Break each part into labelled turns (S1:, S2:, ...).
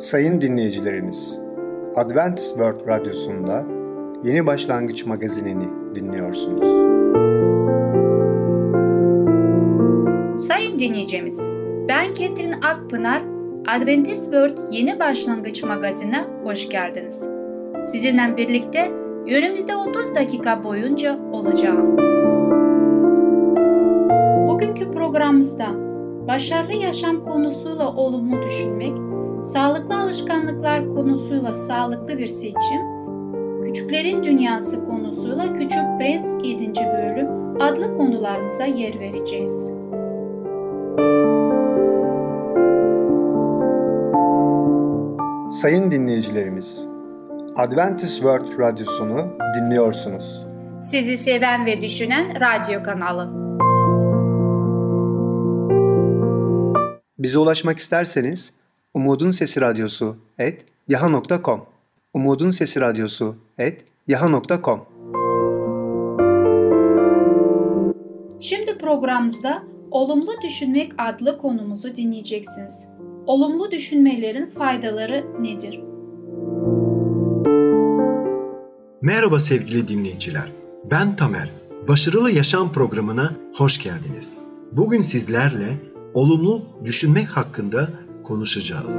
S1: Sayın dinleyicilerimiz, Adventist World Radyosu'nda Yeni Başlangıç magazinini dinliyorsunuz.
S2: Sayın dinleyicimiz, ben Ketrin Akpınar, Adventist World Yeni Başlangıç magazine hoş geldiniz. Sizinle birlikte önümüzde 30 dakika boyunca olacağım. Bugünkü programımızda başarılı yaşam konusuyla olumlu düşünmek, sağlıklı alışkanlıklar konusuyla sağlıklı bir seçim, küçüklerin dünyası konusuyla Küçük Prens 7. bölüm adlı konularımıza yer vereceğiz.
S1: Sayın dinleyicilerimiz, Adventist World Radyosunu dinliyorsunuz.
S2: Sizi seven ve düşünen radyo kanalı.
S1: Bize ulaşmak isterseniz Umutun Sesi Radyosu et yaha.com Umutun Sesi Radyosu et yaha.com
S2: Şimdi programımızda Olumlu Düşünmek adlı konumuzu dinleyeceksiniz. Olumlu düşünmelerin faydaları nedir?
S3: Merhaba sevgili dinleyiciler. Ben Tamer. Başarılı Yaşam programına hoş geldiniz. Bugün sizlerle olumlu düşünmek hakkında konuşacağız.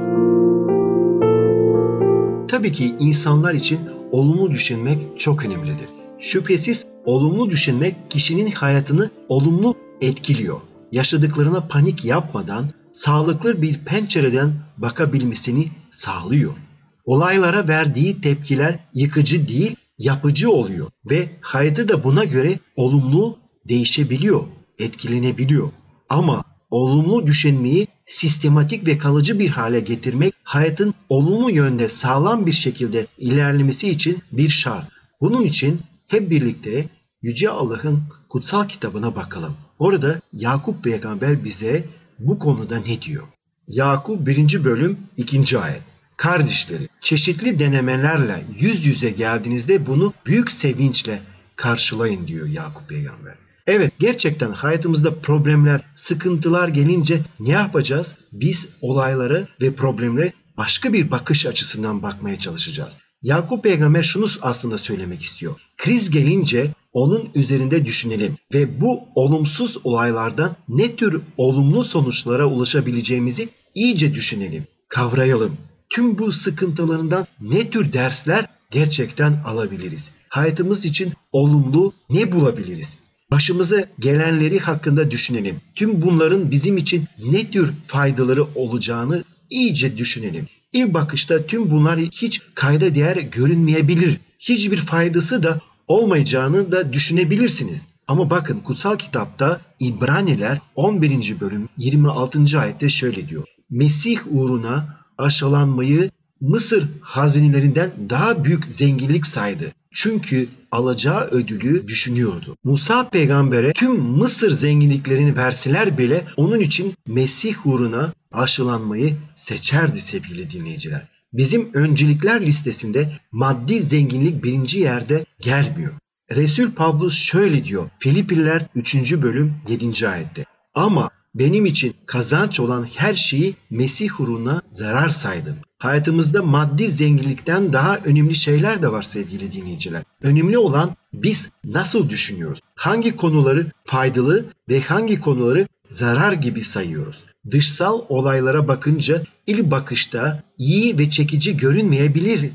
S3: Tabii ki insanlar için olumlu düşünmek çok önemlidir. Şüphesiz olumlu düşünmek kişinin hayatını olumlu etkiliyor. Yaşadıklarına panik yapmadan sağlıklı bir pencereden bakabilmesini sağlıyor. Olaylara verdiği tepkiler yıkıcı değil, yapıcı oluyor ve hayatı da buna göre olumlu değişebiliyor, etkilenebiliyor. Ama olumlu düşünmeyi sistematik ve kalıcı bir hale getirmek hayatın olumlu yönde sağlam bir şekilde ilerlemesi için bir şart. Bunun için hep birlikte Yüce Allah'ın kutsal kitabına bakalım. Orada Yakup peygamber bize bu konuda ne diyor? Yakup 1. bölüm 2. ayet. Kardeşleri, çeşitli denemelerle yüz yüze geldiğinizde bunu büyük sevinçle karşılayın diyor Yakup peygamber. Evet gerçekten hayatımızda problemler, sıkıntılar gelince ne yapacağız? Biz olaylara ve problemlere başka bir bakış açısından bakmaya çalışacağız. Yakup peygamber şunu aslında söylemek istiyor. Kriz gelince onun üzerinde düşünelim ve bu olumsuz olaylardan ne tür olumlu sonuçlara ulaşabileceğimizi iyice düşünelim, kavrayalım. Tüm bu sıkıntılarından ne tür dersler gerçekten alabiliriz? Hayatımız için olumlu ne bulabiliriz? Başımıza gelenleri hakkında düşünelim. Tüm bunların bizim için ne tür faydaları olacağını iyice düşünelim. İlk bakışta tüm bunlar hiç kayda değer görünmeyebilir. Hiçbir faydası da olmayacağını da düşünebilirsiniz. Ama bakın kutsal kitapta İbraniler 11. bölüm 26. ayette şöyle diyor. Mesih uğruna aşılanmayı Mısır hazinelerinden daha büyük zenginlik saydı. Çünkü alacağı ödülü düşünüyordu. Musa peygambere tüm Mısır zenginliklerini verseler bile onun için Mesih uğruna aşılanmayı seçerdi sevgili dinleyiciler. Bizim öncelikler listesinde maddi zenginlik birinci yerde gelmiyor. Resul Pavlus şöyle diyor Filipliler 3. bölüm 7. ayette. Ama benim için kazanç olan her şeyi Mesih uğruna zarar saydım. Hayatımızda maddi zenginlikten daha önemli şeyler de var sevgili dinleyiciler. Önemli olan biz nasıl düşünüyoruz? Hangi konuları faydalı ve hangi konuları zarar gibi sayıyoruz? Dışsal olaylara bakınca ilk bakışta iyi ve çekici görünmeyebilir.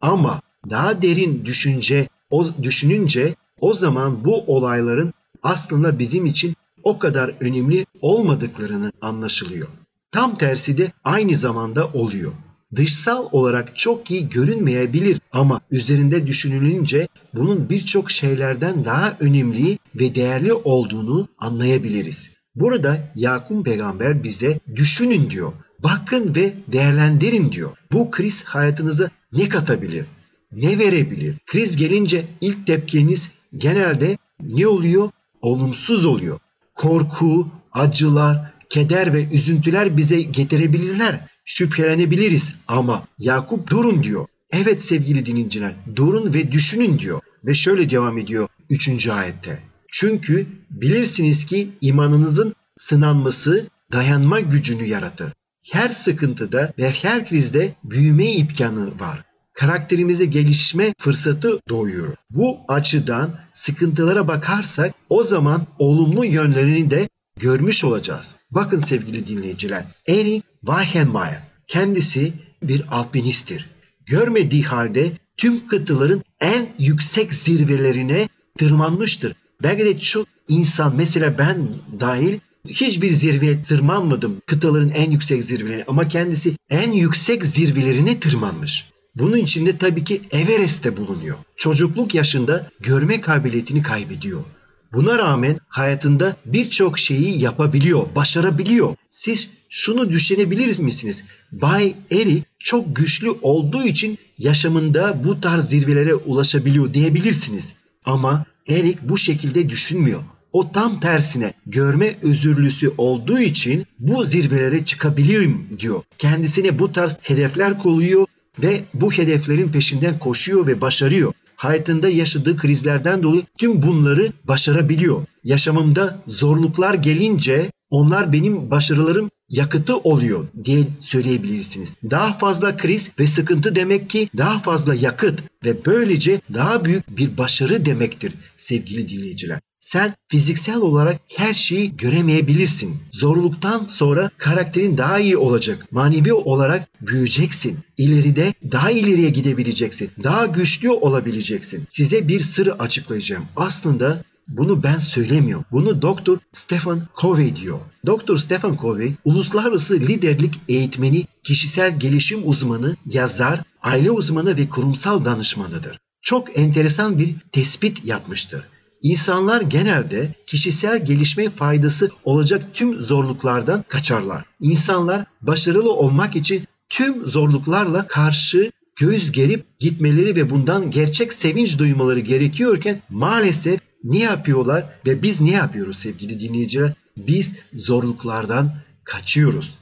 S3: Ama daha derin düşünce, o düşününce o zaman bu olayların aslında bizim için o kadar önemli olmadıklarını anlaşılıyor. Tam tersi de aynı zamanda oluyor. Dışsal olarak çok iyi görünmeyebilir ama üzerinde düşünülünce bunun birçok şeylerden daha önemli ve değerli olduğunu anlayabiliriz. Burada Yakup peygamber bize düşünün diyor. Bakın ve değerlendirin diyor. Bu kriz hayatınıza ne katabilir? Ne verebilir? Kriz gelince ilk tepkiniz genelde ne oluyor? Olumsuz oluyor. Korku, acılar, keder ve üzüntüler bize getirebilirler. Şüphelenebiliriz ama Yakup durun diyor. Evet sevgili dinleyiciler durun ve düşünün diyor. Ve şöyle devam ediyor 3. ayette. Çünkü bilirsiniz ki imanınızın sınanması dayanma gücünü yaratır. Her sıkıntıda ve her krizde büyüme imkanı var. Karakterimize gelişme fırsatı doğuyor. Bu açıdan sıkıntılara bakarsak o zaman olumlu yönlerini de görmüş olacağız. Bakın sevgili dinleyiciler. Eric Weichenmayer kendisi bir alpinisttir. Görmediği halde tüm kıtaların en yüksek zirvelerine tırmanmıştır. Belki de çok insan mesela ben dahil hiçbir zirveye tırmanmadım kıtaların en yüksek zirvelerine ama kendisi en yüksek zirvelerine tırmanmış. Bunun içinde tabii ki Everest'te bulunuyor. Çocukluk yaşında görme kabiliyetini kaybediyor. Buna rağmen hayatında birçok şeyi yapabiliyor, başarabiliyor. Siz şunu düşünebilir misiniz? Bay Eri çok güçlü olduğu için yaşamında bu tarz zirvelere ulaşabiliyor diyebilirsiniz. Ama Erik bu şekilde düşünmüyor. O tam tersine görme özürlüsü olduğu için bu zirvelere çıkabilirim diyor. Kendisine bu tarz hedefler koyuyor ve bu hedeflerin peşinden koşuyor ve başarıyor. Hayatında yaşadığı krizlerden dolayı tüm bunları başarabiliyor. Yaşamımda zorluklar gelince onlar benim başarılarım yakıtı oluyor diye söyleyebilirsiniz. Daha fazla kriz ve sıkıntı demek ki daha fazla yakıt ve böylece daha büyük bir başarı demektir sevgili dinleyiciler. Sen fiziksel olarak her şeyi göremeyebilirsin. Zorluktan sonra karakterin daha iyi olacak. Manevi olarak büyüyeceksin. İleride daha ileriye gidebileceksin. Daha güçlü olabileceksin. Size bir sırrı açıklayacağım. Aslında bunu ben söylemiyorum. Bunu Doktor Stephen Covey diyor. Doktor Stephen Covey uluslararası liderlik eğitmeni, kişisel gelişim uzmanı, yazar, aile uzmanı ve kurumsal danışmanıdır. Çok enteresan bir tespit yapmıştır. İnsanlar genelde kişisel gelişme faydası olacak tüm zorluklardan kaçarlar. İnsanlar başarılı olmak için tüm zorluklarla karşı göz gerip gitmeleri ve bundan gerçek sevinç duymaları gerekiyorken maalesef ne yapıyorlar ve biz ne yapıyoruz sevgili dinleyiciler? Biz zorluklardan kaçıyoruz.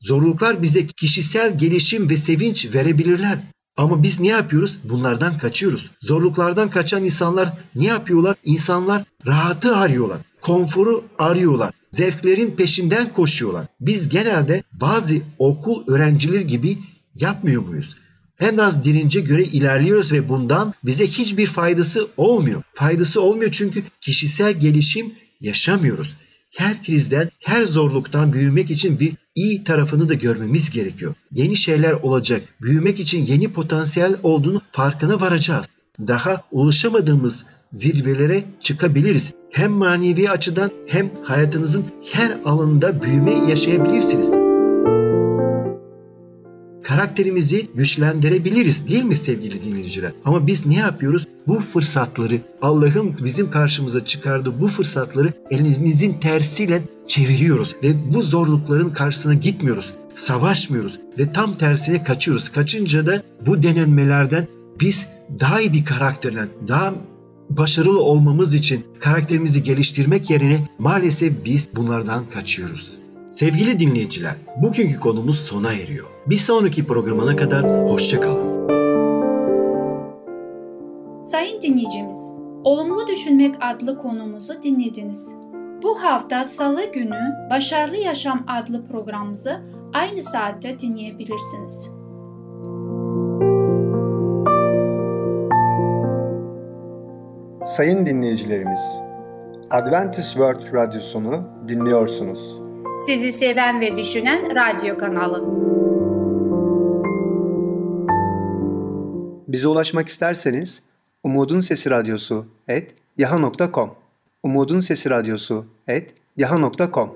S3: Zorluklar bize kişisel gelişim ve sevinç verebilirler. Ama biz ne yapıyoruz? Bunlardan kaçıyoruz. Zorluklardan kaçan insanlar ne yapıyorlar? İnsanlar rahatı arıyorlar. Konforu arıyorlar. Zevklerin peşinden koşuyorlar. Biz genelde bazı okul öğrencileri gibi yapmıyor muyuz? En az dirince göre ilerliyoruz ve bundan bize hiçbir faydası olmuyor. Faydası olmuyor çünkü kişisel gelişim yaşamıyoruz. Her krizden, her zorluktan büyümek için bir iyi tarafını da görmemiz gerekiyor. Yeni şeyler olacak. Büyümek için yeni potansiyel olduğunu farkına varacağız. Daha ulaşamadığımız zirvelere çıkabiliriz. Hem manevi açıdan hem hayatınızın her alanında büyüme yaşayabilirsiniz karakterimizi güçlendirebiliriz değil mi sevgili dinleyiciler? Ama biz ne yapıyoruz? Bu fırsatları Allah'ın bizim karşımıza çıkardığı bu fırsatları elimizin tersiyle çeviriyoruz ve bu zorlukların karşısına gitmiyoruz. Savaşmıyoruz ve tam tersine kaçıyoruz. Kaçınca da bu denenmelerden biz daha iyi bir karakterle, daha başarılı olmamız için karakterimizi geliştirmek yerine maalesef biz bunlardan kaçıyoruz. Sevgili dinleyiciler, bugünkü konumuz sona eriyor. Bir sonraki programına kadar hoşçakalın.
S2: Sayın dinleyicimiz, Olumlu Düşünmek adlı konumuzu dinlediniz. Bu hafta Salı günü Başarılı Yaşam adlı programımızı aynı saatte dinleyebilirsiniz.
S1: Sayın dinleyicilerimiz, Adventist World Radyosunu dinliyorsunuz.
S2: Sizi seven ve düşünen radyo kanalı.
S1: Bize ulaşmak isterseniz Umutun Sesi Radyosu et yaha.com Umutun Sesi Radyosu et yaha.com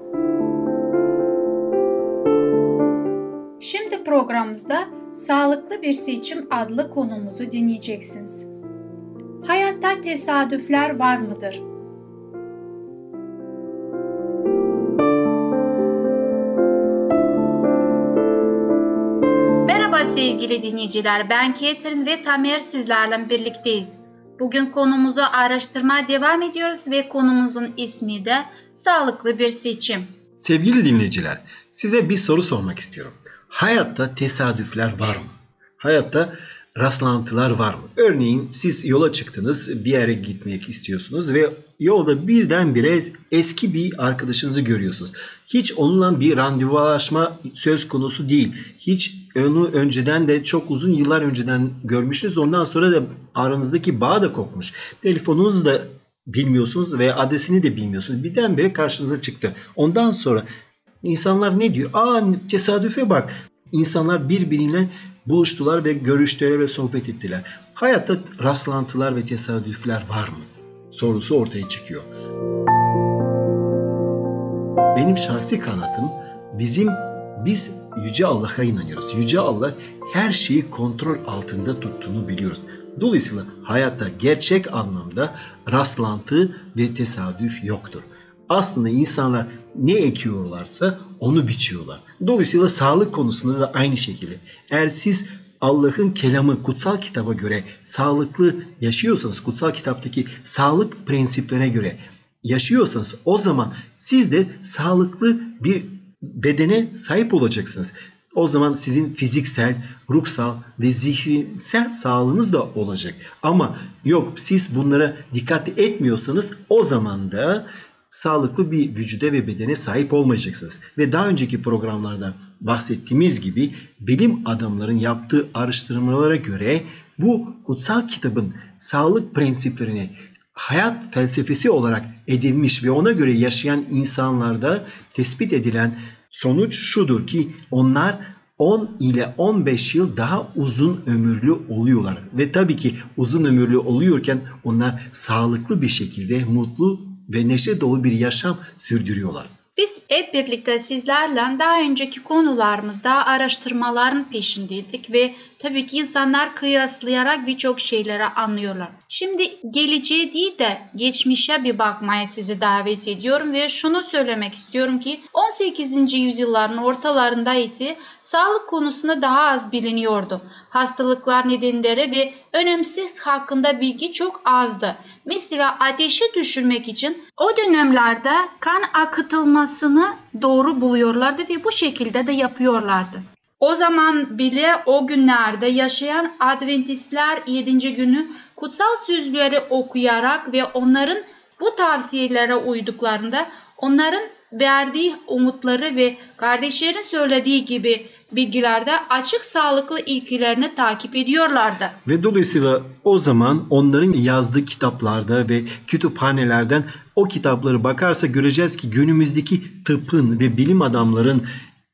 S2: Şimdi programımızda Sağlıklı Bir Seçim adlı konumuzu dinleyeceksiniz. Hayatta tesadüfler var mıdır?
S4: Sevgili dinleyiciler, ben Ketrin ve Tamer sizlerle birlikteyiz. Bugün konumuzu araştırmaya devam ediyoruz ve konumuzun ismi de sağlıklı bir seçim.
S3: Sevgili dinleyiciler, size bir soru sormak istiyorum. Hayatta tesadüfler var mı? Hayatta rastlantılar var mı? Örneğin siz yola çıktınız, bir yere gitmek istiyorsunuz ve yolda birdenbire eski bir arkadaşınızı görüyorsunuz. Hiç onunla bir randevulaşma söz konusu değil. Hiç onu önceden de çok uzun yıllar önceden görmüşsünüz. Ondan sonra da aranızdaki bağ da kopmuş. Telefonunuzu da bilmiyorsunuz ve adresini de bilmiyorsunuz. Birdenbire karşınıza çıktı. Ondan sonra insanlar ne diyor? Aa tesadüfe bak. İnsanlar birbiriyle buluştular ve görüştüler ve sohbet ettiler. Hayatta rastlantılar ve tesadüfler var mı? Sorusu ortaya çıkıyor. Benim şahsi kanatım bizim biz Yüce Allah'a inanıyoruz. Yüce Allah her şeyi kontrol altında tuttuğunu biliyoruz. Dolayısıyla hayatta gerçek anlamda rastlantı ve tesadüf yoktur. Aslında insanlar ne ekiyorlarsa onu biçiyorlar. Dolayısıyla sağlık konusunda da aynı şekilde. Eğer siz Allah'ın kelamı kutsal kitaba göre sağlıklı yaşıyorsanız, kutsal kitaptaki sağlık prensiplerine göre yaşıyorsanız o zaman siz de sağlıklı bir bedene sahip olacaksınız. O zaman sizin fiziksel, ruhsal ve zihinsel sağlığınız da olacak. Ama yok siz bunlara dikkat etmiyorsanız o zaman da sağlıklı bir vücuda ve bedene sahip olmayacaksınız. Ve daha önceki programlarda bahsettiğimiz gibi bilim adamların yaptığı araştırmalara göre bu kutsal kitabın sağlık prensiplerini hayat felsefesi olarak edinmiş ve ona göre yaşayan insanlarda tespit edilen sonuç şudur ki onlar 10 ile 15 yıl daha uzun ömürlü oluyorlar. Ve tabii ki uzun ömürlü oluyorken onlar sağlıklı bir şekilde mutlu ve neşe dolu bir yaşam sürdürüyorlar.
S4: Biz hep birlikte sizlerle daha önceki konularımızda araştırmaların peşindeydik ve tabii ki insanlar kıyaslayarak birçok şeyleri anlıyorlar. Şimdi geleceğe değil de geçmişe bir bakmaya sizi davet ediyorum ve şunu söylemek istiyorum ki 18. yüzyılların ortalarında ise sağlık konusunda daha az biliniyordu. Hastalıklar nedenleri ve önemsiz hakkında bilgi çok azdı. Mesela ateşi düşürmek için o dönemlerde kan akıtılmasını doğru buluyorlardı ve bu şekilde de yapıyorlardı. O zaman bile o günlerde yaşayan Adventistler 7. günü kutsal sözleri okuyarak ve onların bu tavsiyelere uyduklarında onların verdiği umutları ve kardeşlerin söylediği gibi bilgilerde açık sağlıklı ilkilerini takip ediyorlardı.
S3: Ve dolayısıyla o zaman onların yazdığı kitaplarda ve kütüphanelerden o kitapları bakarsa göreceğiz ki günümüzdeki tıpın ve bilim adamların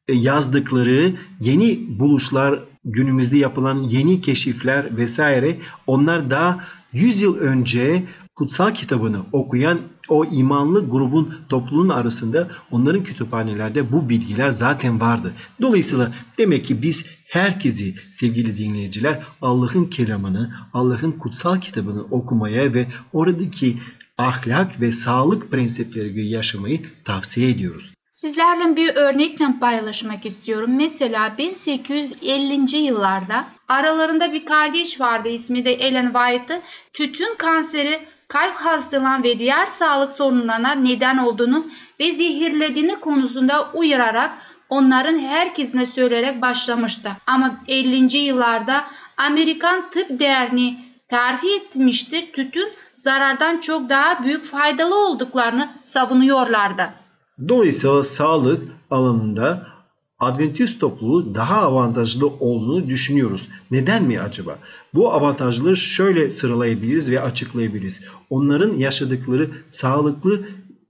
S3: e, yazdıkları yeni buluşlar, günümüzde yapılan yeni keşifler vesaire onlar daha 100 yıl önce kutsal kitabını okuyan o imanlı grubun topluluğun arasında onların kütüphanelerde bu bilgiler zaten vardı. Dolayısıyla demek ki biz herkesi sevgili dinleyiciler Allah'ın kelamını, Allah'ın kutsal kitabını okumaya ve oradaki ahlak ve sağlık prensipleri gibi yaşamayı tavsiye ediyoruz.
S4: Sizlerle bir örnekle paylaşmak istiyorum. Mesela 1850. yıllarda aralarında bir kardeş vardı ismi de Ellen White'ı tütün kanseri kalp hastalığı ve diğer sağlık sorunlarına neden olduğunu ve zehirlediğini konusunda uyararak onların herkesine söyleyerek başlamıştı. Ama 50. yıllarda Amerikan Tıp Derneği terfi etmiştir. Tütün zarardan çok daha büyük faydalı olduklarını savunuyorlardı.
S3: Dolayısıyla sağlık alanında Adventist topluluğu daha avantajlı olduğunu düşünüyoruz. Neden mi acaba? Bu avantajları şöyle sıralayabiliriz ve açıklayabiliriz. Onların yaşadıkları sağlıklı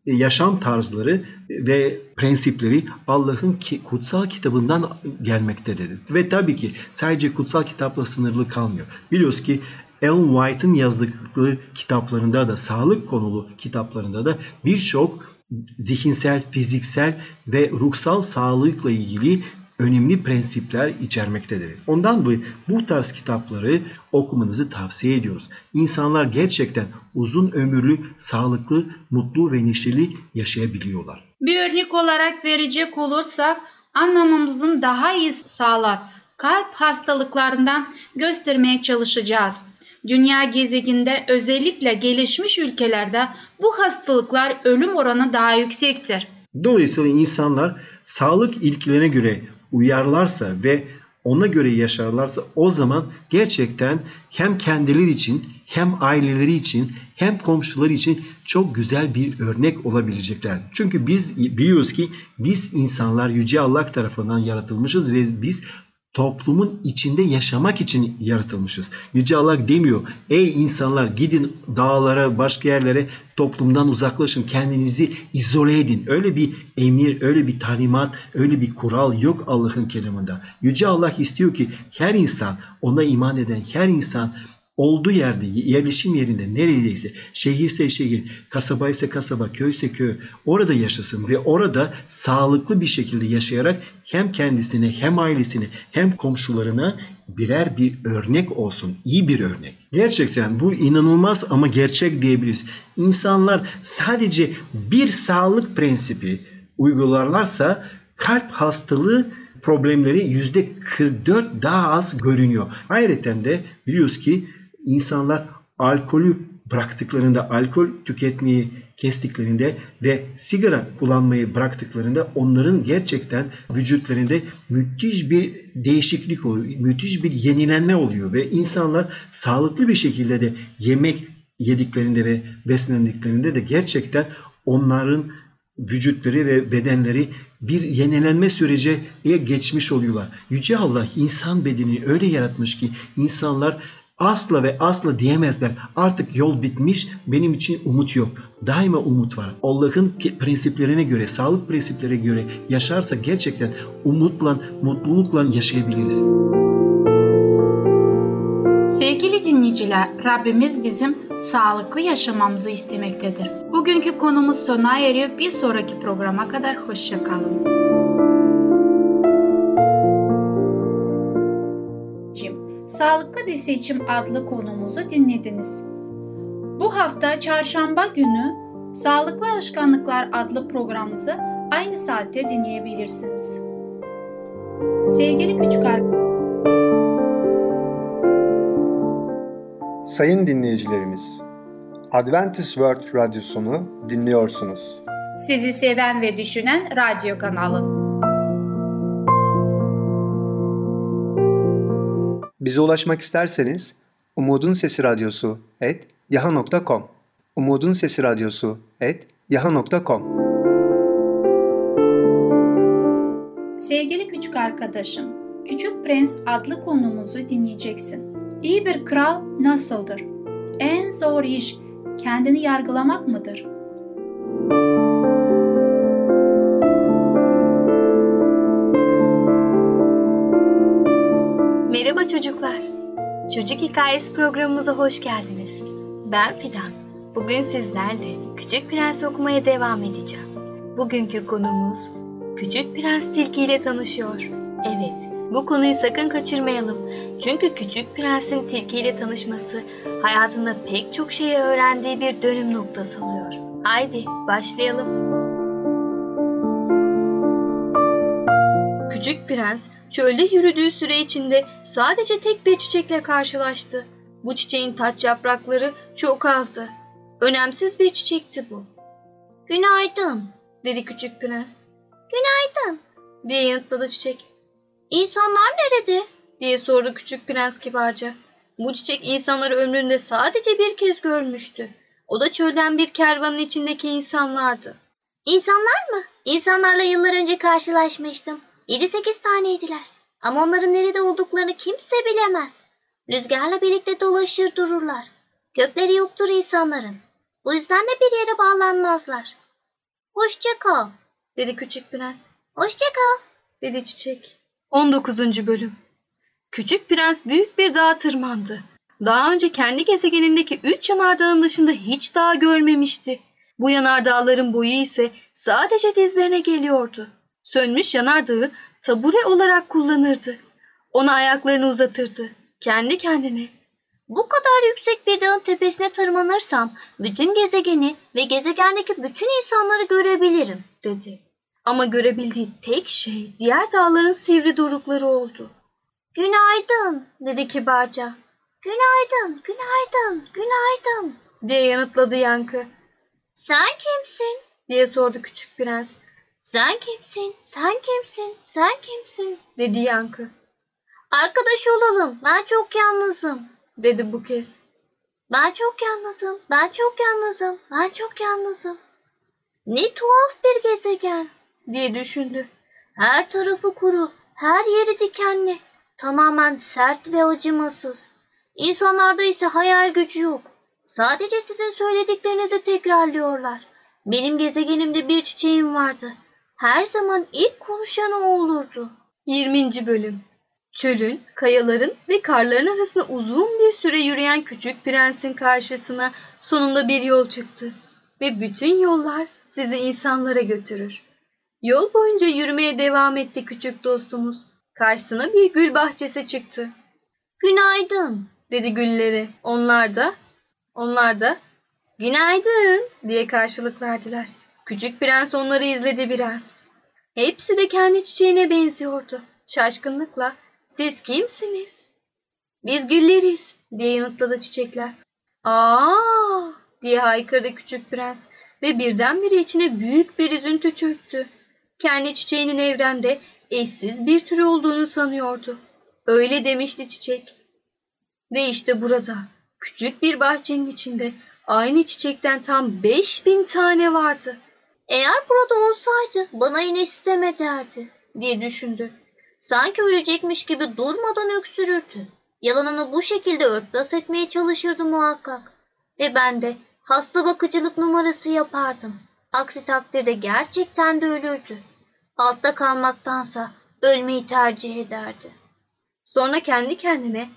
S3: yaşam tarzları ve prensipleri Allah'ın kutsal kitabından gelmektedir. Ve tabii ki sadece kutsal kitapla sınırlı kalmıyor. Biliyoruz ki Ellen White'ın yazdıkları kitaplarında da sağlık konulu kitaplarında da birçok zihinsel, fiziksel ve ruhsal sağlıkla ilgili önemli prensipler içermektedir. Ondan dolayı bu tarz kitapları okumanızı tavsiye ediyoruz. İnsanlar gerçekten uzun ömürlü, sağlıklı, mutlu ve neşeli yaşayabiliyorlar.
S4: Bir örnek olarak verecek olursak anlamamızın daha iyi sağlar kalp hastalıklarından göstermeye çalışacağız. Dünya gezegeninde özellikle gelişmiş ülkelerde bu hastalıklar ölüm oranı daha yüksektir.
S3: Dolayısıyla insanlar sağlık ilkelerine göre uyarlarsa ve ona göre yaşarlarsa o zaman gerçekten hem kendileri için hem aileleri için hem komşuları için çok güzel bir örnek olabilecekler. Çünkü biz biliyoruz ki biz insanlar Yüce Allah tarafından yaratılmışız ve biz toplumun içinde yaşamak için yaratılmışız. Yüce Allah demiyor ey insanlar gidin dağlara başka yerlere toplumdan uzaklaşın kendinizi izole edin. Öyle bir emir öyle bir talimat öyle bir kural yok Allah'ın kelamında. Yüce Allah istiyor ki her insan ona iman eden her insan olduğu yerde, yerleşim yerinde neredeyse, şehirse şehir, kasaba ise kasaba, köy ise köy orada yaşasın ve orada sağlıklı bir şekilde yaşayarak hem kendisine hem ailesine hem komşularına birer bir örnek olsun. iyi bir örnek. Gerçekten bu inanılmaz ama gerçek diyebiliriz. İnsanlar sadece bir sağlık prensibi uygularlarsa kalp hastalığı problemleri yüzde 44 daha az görünüyor. Ayrıca de biliyoruz ki insanlar alkolü bıraktıklarında, alkol tüketmeyi kestiklerinde ve sigara kullanmayı bıraktıklarında onların gerçekten vücutlarında müthiş bir değişiklik oluyor. Müthiş bir yenilenme oluyor ve insanlar sağlıklı bir şekilde de yemek yediklerinde ve beslendiklerinde de gerçekten onların vücutları ve bedenleri bir yenilenme sürece geçmiş oluyorlar. Yüce Allah insan bedenini öyle yaratmış ki insanlar asla ve asla diyemezler. Artık yol bitmiş, benim için umut yok. Daima umut var. Allah'ın prensiplerine göre, sağlık prensiplerine göre yaşarsak gerçekten umutla, mutlulukla yaşayabiliriz.
S4: Sevgili dinleyiciler, Rabbimiz bizim sağlıklı yaşamamızı istemektedir. Bugünkü konumuz sona eriyor. Bir sonraki programa kadar hoşçakalın.
S2: Sağlıklı Bir Seçim adlı konumuzu dinlediniz. Bu hafta çarşamba günü Sağlıklı Alışkanlıklar adlı programımızı aynı saatte dinleyebilirsiniz. Sevgili küçük
S1: Sayın dinleyicilerimiz, Adventist World Radyosunu dinliyorsunuz.
S2: Sizi seven ve düşünen radyo kanalı.
S1: Bize ulaşmak isterseniz Umutun Sesi Radyosu et yaha.com Umutun Sesi Radyosu et yaha.com
S2: Sevgili küçük arkadaşım, Küçük Prens adlı konumuzu dinleyeceksin. İyi bir kral nasıldır? En zor iş kendini yargılamak mıdır?
S5: Merhaba çocuklar. Çocuk Hikayesi programımıza hoş geldiniz. Ben Fidan. Bugün sizlerle Küçük Prens okumaya devam edeceğim. Bugünkü konumuz Küçük Prens Tilki ile tanışıyor. Evet, bu konuyu sakın kaçırmayalım. Çünkü Küçük Prens'in Tilki ile tanışması hayatında pek çok şeyi öğrendiği bir dönüm noktası oluyor. Haydi başlayalım. Küçük Prens Çölde yürüdüğü süre içinde sadece tek bir çiçekle karşılaştı. Bu çiçeğin taç yaprakları çok azdı. Önemsiz bir çiçekti bu. Günaydın, dedi küçük prens. Günaydın, diye yanıtladı çiçek. İnsanlar nerede? diye sordu küçük prens kibarca. Bu çiçek insanları ömründe sadece bir kez görmüştü. O da çölden bir kervanın içindeki insanlardı. İnsanlar mı? İnsanlarla yıllar önce karşılaşmıştım. 7-8 taneydiler. Ama onların nerede olduklarını kimse bilemez. Rüzgarla birlikte dolaşır dururlar. Gökleri yoktur insanların. Bu yüzden de bir yere bağlanmazlar. Hoşça kal, dedi küçük prens. Hoşça kal, dedi çiçek. 19. bölüm Küçük prens büyük bir dağa tırmandı. Daha önce kendi gezegenindeki üç yanardağın dışında hiç dağ görmemişti. Bu yanardağların boyu ise sadece dizlerine geliyordu. Sönmüş yanardağı tabure olarak kullanırdı. Ona ayaklarını uzatırdı. Kendi kendine. Bu kadar yüksek bir dağın tepesine tırmanırsam bütün gezegeni ve gezegendeki bütün insanları görebilirim dedi. Ama görebildiği tek şey diğer dağların sivri dorukları oldu. Günaydın dedi kibarca. Günaydın, günaydın, günaydın diye yanıtladı yankı. Sen kimsin diye sordu küçük prens. Sen kimsin? Sen kimsin? Sen kimsin? dedi yankı. Arkadaş olalım. Ben çok yalnızım. Dedi bu kez. Ben çok yalnızım. Ben çok yalnızım. Ben çok yalnızım. Ne tuhaf bir gezegen diye düşündü. Her tarafı kuru, her yeri dikenli, tamamen sert ve acımasız. İnsanlarda ise hayal gücü yok. Sadece sizin söylediklerinizi tekrarlıyorlar. Benim gezegenimde bir çiçeğim vardı. Her zaman ilk konuşan o olurdu. 20. Bölüm Çölün, kayaların ve karların arasında uzun bir süre yürüyen küçük prensin karşısına sonunda bir yol çıktı. Ve bütün yollar sizi insanlara götürür. Yol boyunca yürümeye devam etti küçük dostumuz. Karşısına bir gül bahçesi çıktı. Günaydın dedi gülleri. Onlar da, onlar da günaydın diye karşılık verdiler. Küçük prens onları izledi biraz. Hepsi de kendi çiçeğine benziyordu. Şaşkınlıkla siz kimsiniz? Biz gülleriz diye yanıtladı çiçekler. Aa diye haykırdı küçük prens ve birdenbire içine büyük bir üzüntü çöktü. Kendi çiçeğinin evrende eşsiz bir tür olduğunu sanıyordu. Öyle demişti çiçek. Ve işte burada küçük bir bahçenin içinde aynı çiçekten tam 5000 tane vardı. Eğer burada olsaydı bana yine isteme derdi diye düşündü. Sanki ölecekmiş gibi durmadan öksürürdü. Yalanını bu şekilde örtbas etmeye çalışırdı muhakkak. Ve ben de hasta bakıcılık numarası yapardım. Aksi takdirde gerçekten de ölürdü. Altta kalmaktansa ölmeyi tercih ederdi. Sonra kendi kendine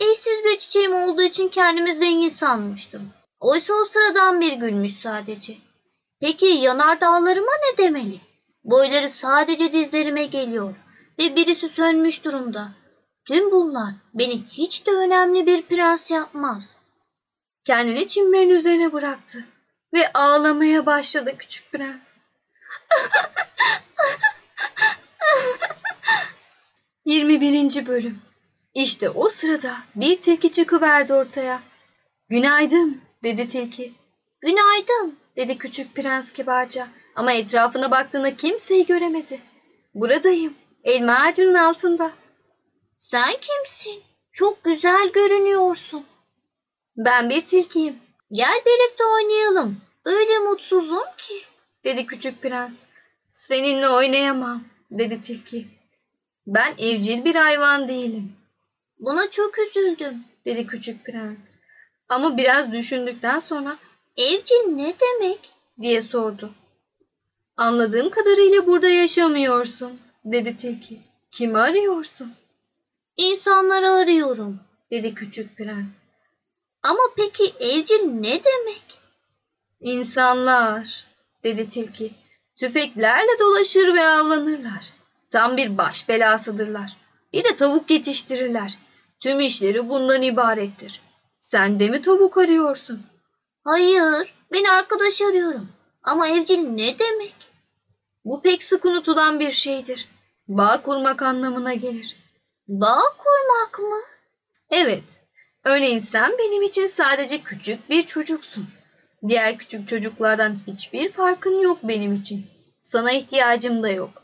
S5: eşsiz bir çiçeğim olduğu için kendimi zengin sanmıştım. Oysa o sıradan bir gülmüş sadece. Peki yanardağlarıma ne demeli? Boyları sadece dizlerime geliyor ve birisi sönmüş durumda. Tüm bunlar beni hiç de önemli bir prens yapmaz. Kendini çimlerin üzerine bıraktı ve ağlamaya başladı küçük prens. 21. Bölüm İşte o sırada bir tilki çıkıverdi ortaya. Günaydın dedi tilki. Günaydın dedi küçük prens kibarca ama etrafına baktığında kimseyi göremedi. Buradayım elma ağacının altında. Sen kimsin? Çok güzel görünüyorsun. Ben bir tilkiyim. Gel birlikte oynayalım. Öyle mutsuzum ki dedi küçük prens. Seninle oynayamam dedi tilki. Ben evcil bir hayvan değilim. Buna çok üzüldüm dedi küçük prens. Ama biraz düşündükten sonra evcil ne demek diye sordu. Anladığım kadarıyla burada yaşamıyorsun dedi tilki. Kimi arıyorsun? İnsanları arıyorum dedi küçük prens. Ama peki evcil ne demek? İnsanlar dedi tilki. Tüfeklerle dolaşır ve avlanırlar. Tam bir baş belasıdırlar. Bir de tavuk yetiştirirler. Tüm işleri bundan ibarettir. Sen de mi tavuk arıyorsun? Hayır, ben arkadaş arıyorum. Ama evcil ne demek? Bu pek sık unutulan bir şeydir. Bağ kurmak anlamına gelir. Bağ kurmak mı? Evet. Örneğin sen benim için sadece küçük bir çocuksun. Diğer küçük çocuklardan hiçbir farkın yok benim için. Sana ihtiyacım da yok.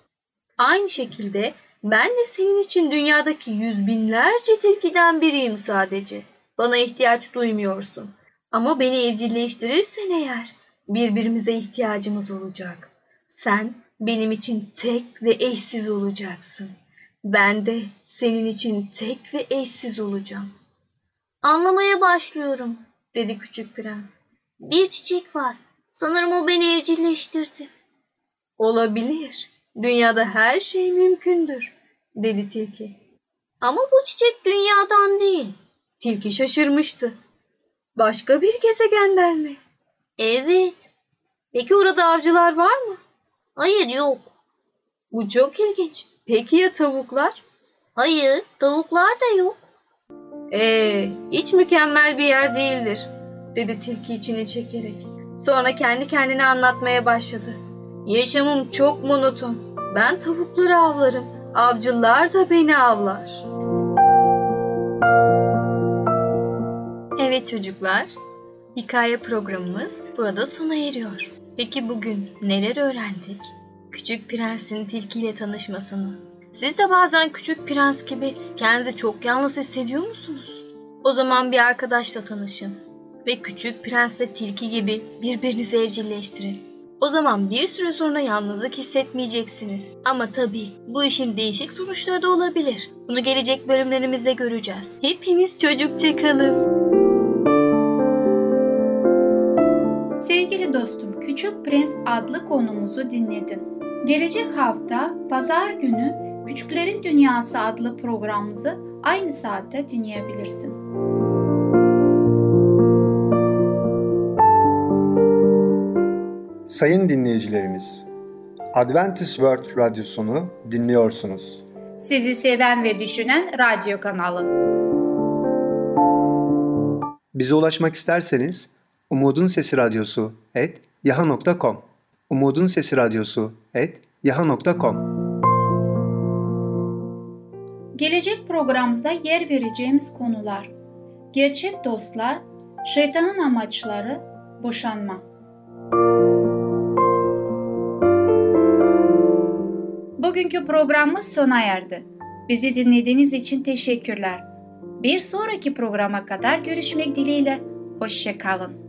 S5: Aynı şekilde ben de senin için dünyadaki yüz binlerce tilkiden biriyim sadece. Bana ihtiyaç duymuyorsun. Ama beni evcilleştirirsen eğer birbirimize ihtiyacımız olacak. Sen benim için tek ve eşsiz olacaksın. Ben de senin için tek ve eşsiz olacağım. Anlamaya başlıyorum, dedi küçük prens. Bir çiçek var. Sanırım o beni evcilleştirdi. Olabilir. Dünyada her şey mümkündür, dedi tilki. Ama bu çiçek dünyadan değil. Tilki şaşırmıştı. Başka bir gezegenden mi? Evet. Peki orada avcılar var mı? Hayır yok. Bu çok ilginç. Peki ya tavuklar? Hayır, tavuklar da yok. Ee, hiç mükemmel bir yer değildir, dedi tilki içini çekerek. Sonra kendi kendine anlatmaya başladı. Yaşamım çok monoton. Ben tavukları avlarım. Avcılar da beni avlar. Evet çocuklar, hikaye programımız burada sona eriyor. Peki bugün neler öğrendik? Küçük prensin tilkiyle tanışmasını, Siz de bazen küçük prens gibi kendinizi çok yalnız hissediyor musunuz? O zaman bir arkadaşla tanışın ve küçük prensle tilki gibi birbirinizi evcilleştirin. O zaman bir süre sonra yalnızlık hissetmeyeceksiniz. Ama tabii bu işin değişik sonuçları da olabilir. Bunu gelecek bölümlerimizde göreceğiz. Hepimiz çocukça kalın.
S4: Sevgili dostum, Küçük Prens adlı konumuzu dinledin. Gelecek hafta pazar günü Küçüklerin Dünyası adlı programımızı aynı saatte dinleyebilirsin.
S1: Sayın dinleyicilerimiz, Adventist World Radyosunu dinliyorsunuz.
S4: Sizi seven ve düşünen radyo kanalı.
S1: Bize ulaşmak isterseniz Umutun Sesi Radyosu et yaha.com Umutun Sesi Radyosu et yaha.com
S4: Gelecek programımızda yer vereceğimiz konular Gerçek dostlar, şeytanın amaçları, boşanma. Bugünkü programımız sona erdi. Bizi dinlediğiniz için teşekkürler. Bir sonraki programa kadar görüşmek dileğiyle. Hoşçakalın.